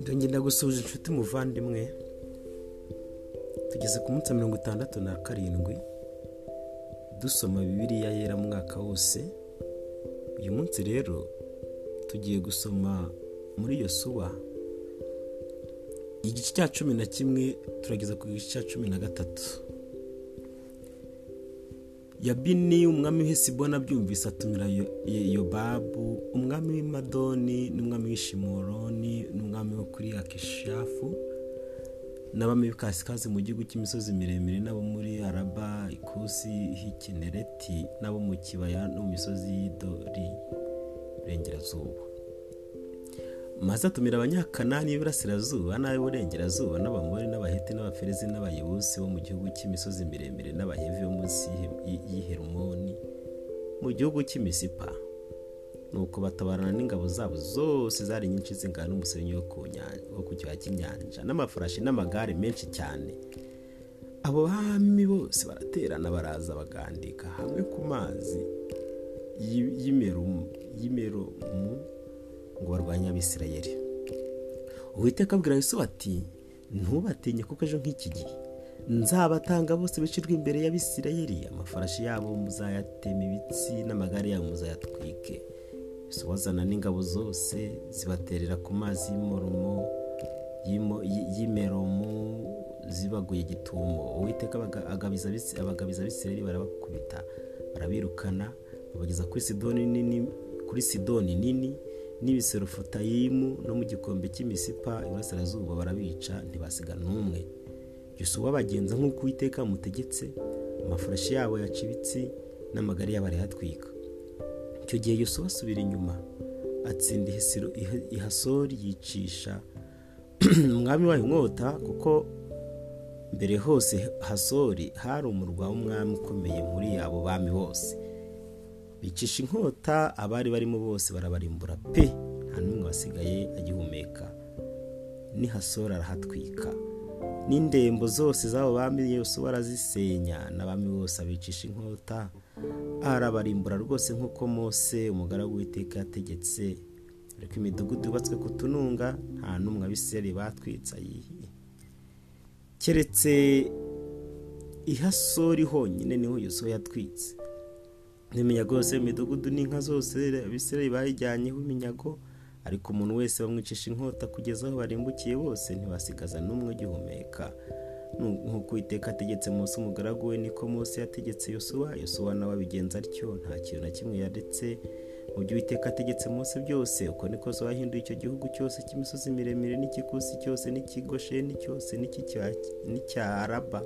ndongera gusuhuza inshuti muvandimwe tugeze ku munsi wa mirongo itandatu na karindwi dusoma bibiriya yera mwaka wose. Uyu munsi rero tugiye gusoma muri iyo suba igice cya cumi na kimwe turageza ku gice cya cumi na gatatu. Yabini umwami w'isibona abyumvise atumira yobabu umwami w'imadoni n'umwami w'ishimoroni n'umwami wo kuri akishafu n'abami b'ikasikazi mu gihugu cy'imisozi miremire n'abo muri araba ikusi h'ikinereti n'abo mu kibaya no mu misozi y'idori burengerazuba maze atumira abanyakanani b'iburasirazuba n'ab'iburengerazuba n'abamori n'abaheti n'abaferezi n'abayebusi bo mu gihugu cy'imisozi miremire n'abahevi bo munsi y'iherumoni mu gihugu cy'imisipa. Nuko batabarana n'ingabo zabo zose zari nyinshi zingana n'umusenyi wo ku kibaya cy'inyanja n'amafarashi n'amagare menshi cyane. Abo bami bose baraterana baraza bagandika hamwe ku mazi y'imeromu ngo barwanye abisirayeri uwiteka abwira Yesu ati ntubatinye kuko ejo nk'iki gihe. Nzabatanga bose bicirwa imbere y'abisirayeri amafarashi yabo muzayatema ibitsi n'amagare yabo muzayatwike. Wazana n'ingabo zose zibaterera ku mazi y'imoromo y'imeromu zibaguye gitumo uwiteka abagabiza abisirayeri barabakubita barabirukana babageza kuri sidoni nini n'ibiserofutayimu no mu gikombe cy'imisipa iburasirazuba barabica ntibasiga n'umwe. Yusufu bagenza nk'uko uwiteka mutegetse amafarashi yabo yaca ibitsi n'amagare yabo arayatwika. Icyo gihe yusufu asubira inyuma atsinda ihasori yicisha umwami wayo inkota kuko mbere hose hasori hari umurwa w'umwami ukomeye muri abo bami bose. Bicisha inkota abari barimo bose barabarimbura pe. Nta n'umwe wasigaye agihumeka. N'ihasora arahatwika. N'indembo zose z'abo bami yose barazisenya. N'abami bose abicisha inkota. Arabarimbura rwose nk'uko mose umugaragu w'iteka yategetse. Ariko imidugudu yubatswe ku tununga nta n'umwe abiseri batwitse ayihi keretse ihasori honyine ni ho yusufu yatwitse. N'iminyago yose imidugudu n'inka zose abisirayeli bayijyanyeho iminyago ariko umuntu wese bamwicisha inkota kugeza aho barimbukiye bose ntibasigaza n'umwe ugihumeka. Nk'uko iteka ategetse munsi umugaragu we niko munsi yategetse yosuwa. Yosuwa nawe abigenza atyo nta kintu na kimwe yaretse. Mu byo iteka ategetse munsi byose uko niko zo wahinduye icyo gihugu cyose cy'imisozi miremire n'ikikusi cyose n'ikigosheni cyose n'icya araba.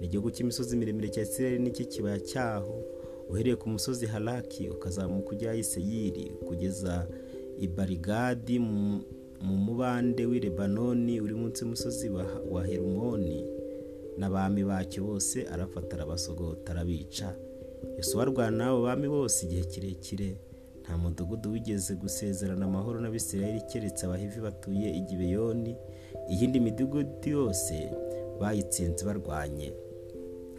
N'igihugu cy'imisozi miremire cya isirayeli n'icy'ikibaya cyaho. Uhereye ku musozi haraki ukazamuka ujya iseyiri kugeza i barigadi mu mubande w'i lebanoni uri munsi y'umusozi wa herumoni. N'abami bacyo bose arafata arabasogota arabica. Yosuwa arwana n'abo bami bose igihe kirekire. Nta mudugudu wigeze gusezerana amahoro n'abisirayeli keretse abahivi batuye i gibeyoni. Iyindi midugudu yose bayitsinze barwanye.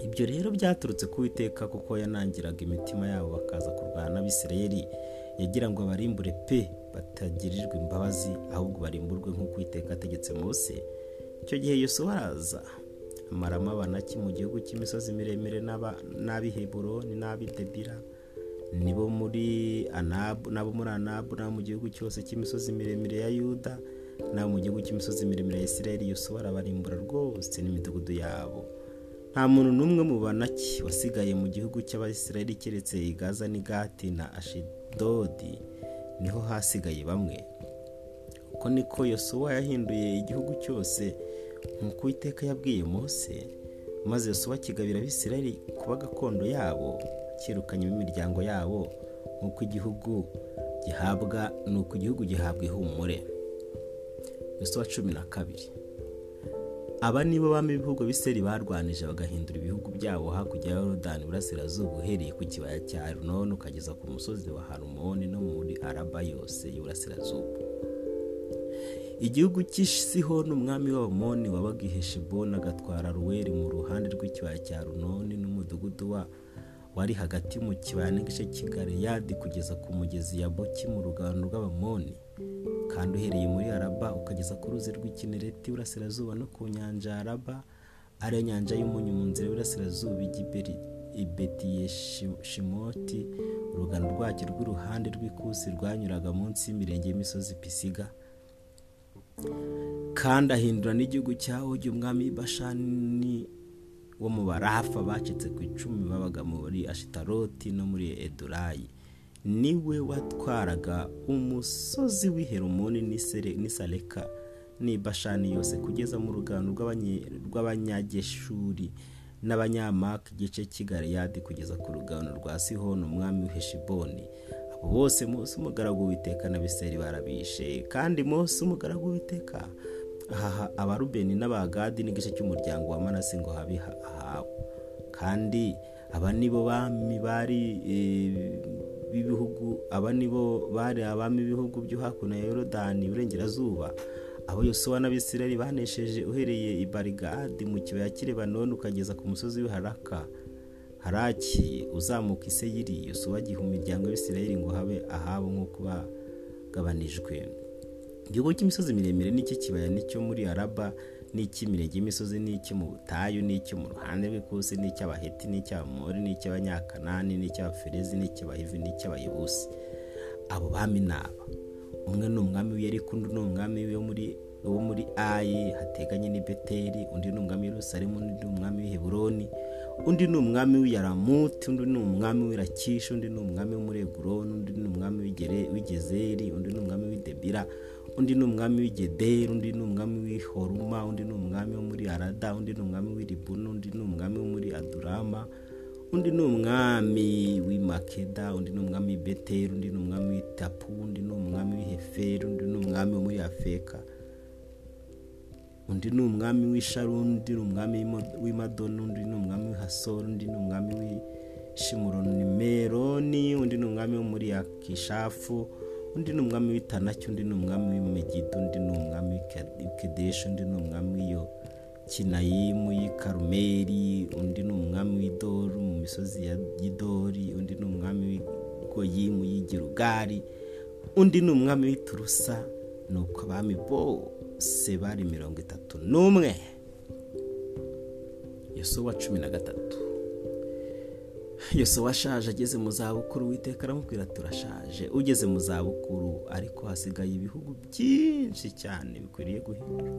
Ibyo rero byaturutse ku witeka kuko yanangiraga imitima yabo bakaza kurwana n'abisirayeli yagira ngo abarimbure pe batagirirwa imbabazi ahubwo barimburwe nk'uko iteka ategetse munsi icyo gihe Yesu araza amaramo abanaki mu gihugu cy'imisozi miremire n'ab'i heburoni n'ab'i debira? Nibo muri anabu n'abo muri anabu n'abo mu gihugu cyose cy'imisozi miremire ya yuda n'abo mu gihugu cy'imisozi miremire ya isirayeli. Yesu arabarimbura rwose n'imidugudu yabo. Nta muntu n'umwe mu banaki wasigaye mu gihugu cy'abasirayeli keretse igaza n'igati na ashidodi ni ho hasigaye bamwe. Uko niko yosuwa yahinduye igihugu cyose nk'uko iteka yabwiye mose maze yosuwa akigabira abisirayeli kuba gakondo yabo akirukanyemo imiryango yabo nk'uko igihugu gihabwa ni uko igihugu gihabwa ihumure. Yosuwa cumi na kabiri. Aba nibo bami b'ibihugu biseri barwanije bagahindura ibihugu byabo hakurya ya yorodani burasirazuba uhereye ku kibaya cya arunoni ukageza ku musozi wa harumoni no muri araba yose y'uburasirazuba igihugu cy'isihoni umwami w'abamoni wabaga i heshiboni agatwara ruweri mu ruhande rw'ikibaya cya runoni n'umudugudu wa wari hagati mu kibaya n'igice cy'igaleyadi kugeza ku mugezi ya boki mu rugano rw'abamoni kandi uhereye muri araba ukageza ku ruzi rw'ikinereti iburasirazuba no ku nyanja ya araba ariyo nyanja y'umunyu mu nzira y'iburasirazuba ibetiyeshimoti urugano rwacyo rw'uruhande rw'ikusi rwanyuraga munsi y'imirenge y'imisozi pisiga. Kandi ahindura n'igihugu cya ogi umwami bashani wo mu barafa bacitse ku icumi babaga muri ashitaroti no muri edurayi ni we watwaraga umusozi w'iherumoni n'isareka n'ibashani yose kugeza mu rugano rw'abanyageshuri n'abanyamaka igice cy'igaleyadi kugeza ku rugano rwa sihoni umwami w'iheshiboni abo bose munsi umugaragu w'iteka na biseri barabishe. Kandi munsi umugaragu w'iteka aha abarubeni n'abagadi n'igice cy'umuryango wa manasi ngo habe ahawe. Kandi aba nibo bami bari b'ibihugu aba nibo bari abami b'ibihugu byo hakuno ya yorodani iburengerazuba abo yosuwa n'abisirayeli banesheje uhereye i barigadi mu kibaya cy'irebanoni ukageza ku musozi w'iharaka haraki uzamuka iseyiri yosuwa agiha imiryango y'ibisirayeli ngo habe ahabo nk'uko bagabanijwe. Igihugu cy'imisozi miremire n'iki kibaya ni cyo muri araba n'icy'imirenge y'imisozi n'icyo mu butayu n'icyo mu ruhande rw'ikusi n'icy'abaheti n'icy'abamori n'icy'abanyakanani n'icy'abaferezi n'icy'abahivi n'icy'abayebusi abo bami ni aba. Umwe ni umwami w'iyeriko undi ni umwami wo muri ayi hateganye n'i beteri undi ni umwami w'irusaremu undi ni umwami w'iheburoni undi ni umwami w'iyaramuti undi ni umwami w'irakishi undi ni umwami wo muri eguroni undi ni umwami w'igezeri undi ni umwami w'idebira undi ni umwami w'igederi undi ni umwami w'ihoruma undi ni umwami wo muri arada undi ni umwami w'iribuna undi ni umwami wo muri adurama undi ni umwami w'imakeda undi ni umwami w'ibeteri undi ni umwami w'itapu undi ni umwami w'iheferi undi ni umwami wo muri afeka undi ni umwami w'isharu undi ni umwami w'imadoni undi ni umwami w'ihasoro undi ni umwami w'ishimuronimeroni undi ni umwami wo muri akishafu undi ni umwami w'itanaki undi ni umwami w'imegido undi ni umwami w'ikedeshi undi ni umwami w'iyo kinayimu y'ikarumeri undi ni umwami w'idoru mu misozi ya gidori undi ni umwami w'igoyimu y'igirugari undi ni umwami w'iturusa ni uko abami bose bari mirongo itatu n'umwe. Yosuwa cumi na gatatu. Yosuwa ashaje ageze mu zabukuru witeka aramubwira turashaje ugeze mu zabukuru ariko hasigaye ibihugu byinshi cyane bikwiriye guhindurwa.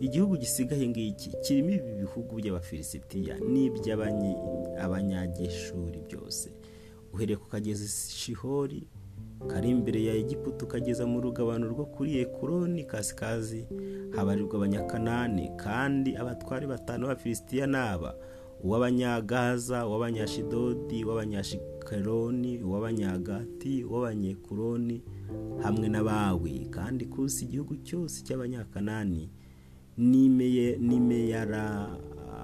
Igihugu gisigaye ngiki kirimo ibi bihugu by'abafilisitiya n'iby'abanyageshuri byose. Uhereye ku kagezi shihori kari imbere ya egiputa ukageza mu rugabano rwo kuri ekuroni kasikazi habarirwa abanyakanani kandi abatwari batanu b'abafilisitiya ni aba. Uw'abanyagaza uw'abanyashidodi uw'abanyashikaroni uw'abanyagati uw'abanyekuroni hamwe n'abawi. Kandi kusi igihugu cyose cy'abanyakanani n'imeyara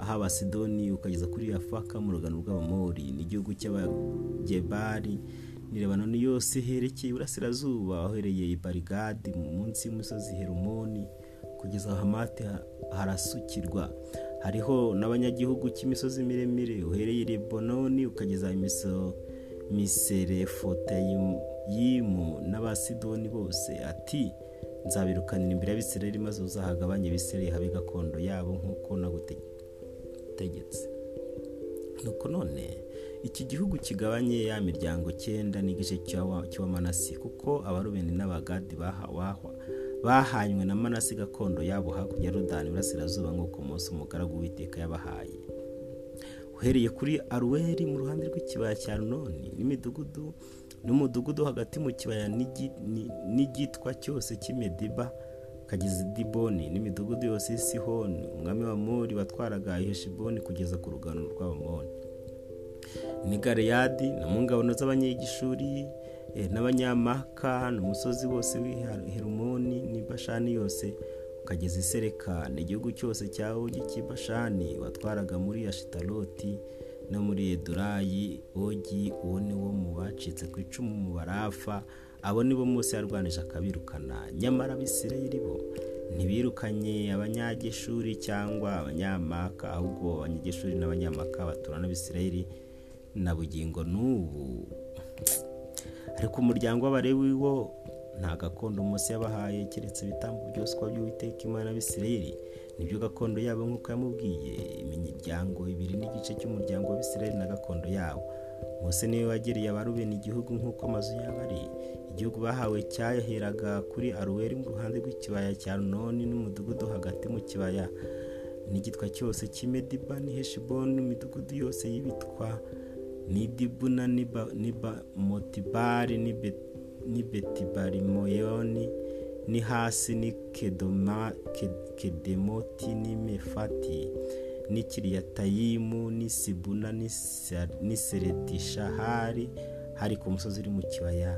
h'abasidoni ukageza kuri afaka mu rugano rw'abamori. N'igihugu cy'abagebari ni yose herekeye iburasirazuba wahereye i barigadi munsi y'umusozi herumoni kugeza hamati harasukirwa. Hariho n'abanyagihugu cy'imisozi miremire uhereye i lebononi ukageza miserefotayimu n'abasidoni bose. Ati nzabirukanira imbere y'abisirayeli maze uzahagabanye ibisirayeli habe gakondo yabo nk'uko nagutegetse. Nuko none iki gihugu kigabanye ya miryango cyenda n'igice cy'uwamanasi kuko abarubeni n'abagadi bahanywe na manasi gakondo yabo hakurya ya rodani iburasirazuba nk'uko umunsi umugaragu w'iteka yabahaye. Uhereye kuri aruweri mu ruhande rw'ikibaya cya runoni n'imidugudu n'umudugudu hagati mu kibaya n'igitwa cyose cy'imediba kagezi diboni n'imidugudu yose y'isihoni umwami wa mori watwaraga iheshiboni kugeza ku rugano rw'abamoni. Ni galeyadi na mu ngabano z'abanyegishuri n'abanyamaka n'umusozi wose w'iherumoni n'ibashani yose ukageza isereka igihugu cyose cya ogi cy'ibashani watwaraga muri ashitaroti no muri edurayi ogi uwo ni wo mu bacitse ku icumu mu barafa abo nibo munsi yarwanije akabirukana. Nyamara abisirayeli bo ntibirukanye abanyageshuri cyangwa abanyamaka ahubwo abanyageshuri n'abanyamaka batura n'abisirayeli na bugingo n'ubu. Ariko umuryango w'abarewi wo nta gakondo Mose yabahaye keretse ibitambo byoswa by'uwiteka imana y'abisirayeli. Nibyo gakondo yabo nk'uko yamubwiye imiryango ibiri n'igice cy'umuryango w'abisirayeli na gakondo yawo. Mose ni we wagereye abarubeni igihugu nk'uko amazu yabo ari. Igihugu bahawe cyaheraga kuri aruweri mu ruhande rw'ikibaya cya noni n'umudugudu hagati mu kibaya n'igitwa cyose cy'imediba ni heshiboni n'imidugudu yose y'ibitwa n'idibuna n'ibamotibari n'ibetibarimoyoni ni hasi ni kedemoti n'imefati n'ikiriyatayimu n'isibuna n'iseretishahari hari ku musozi uri mu kibaya.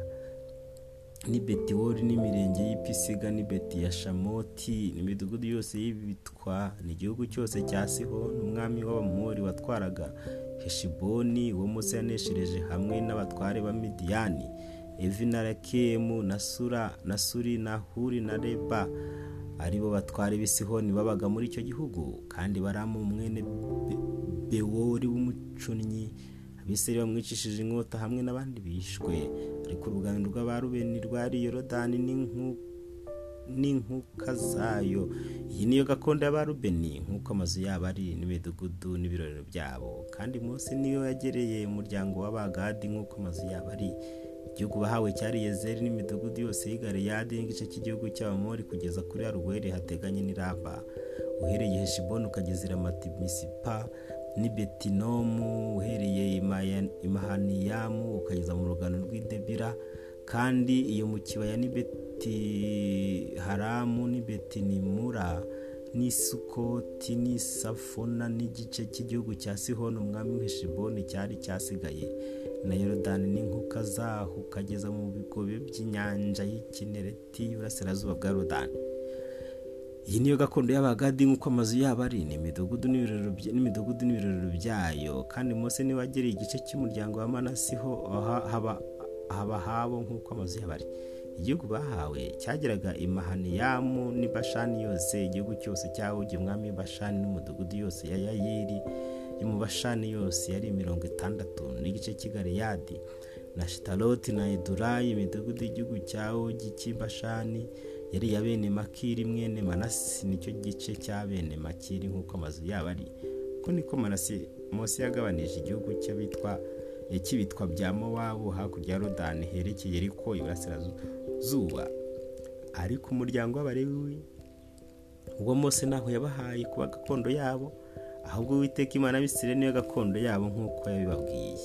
Ni betiwori n'imirenge y'ipisiga ni betiyashamoti n'imidugudu yose y'ibitwa n'igihugu cyose cya sihoni umwami w'abamori watwaraga heshiboni uwo munsi yaneshereje hamwe n'abatware ba midiyani evi na rakemu na suri na huri na reba. Aribo batware b'isihoni babaga muri icyo gihugu kandi baramu mwene bewori w'umucunnyi abiseri bamwicishije inkota hamwe n'abandi bishwe. Ariko urugano rw'abarubeni rwari yorodani n'inkuka zayo. Iyi niyo gakondo y'abarubeni. Nk'uko amazu yabo ari n'imidugudu n'ibirorero byabo. Kandi munsi niyo yagereye umuryango w'abagadi nk'uko amazu yabo ari. Igihugu bahawe cyari yezeri n'imidugudu yose y'igareyadi n'igice cy'igihugu cy'abamori kugeza kuri aruweri hateganye n'iraba uhereye heshiboni ukageza iramati-misipa n'i betinomu uhereye imahaniyamu ukageza mu rugano rw'idebira kandi iyo mu kibaya n'i betiharamu n'i betinimura n'isafona n'igice cy'igihugu cya sihoni umwami w'iheshiboni cyari cyasigaye na yorodani. N'inkuka zaho ukageza mu bigobe by'inyanja y'ikinereti y'uburasirazuba bwa yorodani. Iyi niyo gakondo y'abagadi nk'uko amazu yabo ari n'imidugudu n'ibirorero byayo. Kandi munsi niba agereye igice cy'umuryango wa manasiho haba habo nk'uko amazu yabo ari. Igihugu bahawe cyageraga imahaniyamu n'ibashani yose igihugu cyose cyawugiye umwami w'ibashani n'umudugudu yose ya yayiri yo mu bashani yose yari mirongo itandatu n'igice cy'igareyadi na shitaroti na edurayi imidugudu y'igihugu cyawogi cy'ibashani yari iya bene makiri mwene manasi ni cyo gice cya bene makiri nk'uko amazu yabo ari. Uko niko manasi munsi yagabanije igihugu cy'abitwa cy'ibitwa bya mowabu hakurya ya rodani herekeye ariko iburasirazuba. Ariko umuryango w'abarewi uwo munsi ntaho yabahaye kuba gakondo yabo ahubwo witeka imana bisire niyo gakondo yabo nk'uko yabibabwiye.